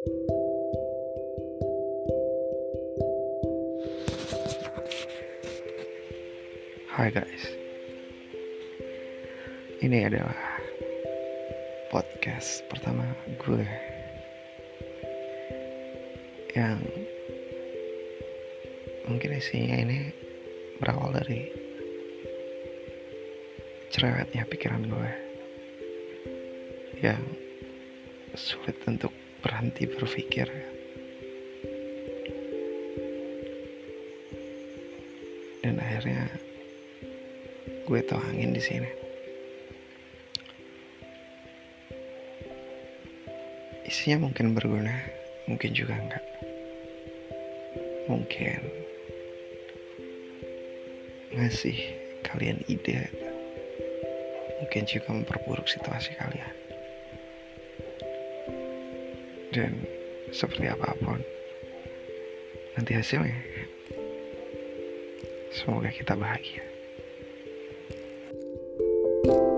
Hai guys. Ini adalah podcast pertama gue Yang mungkin isinya ini berawal dari cerewetnya pikiran gue Yang sulit untuk berhenti berpikir Dan akhirnya gue angin di sini. Isinya mungkin berguna, mungkin juga enggak. Mungkin ngasih kalian ide, mungkin juga memperburuk situasi kalian. Dan seperti apa pun, nanti hasilnya semoga kita bahagia. thank you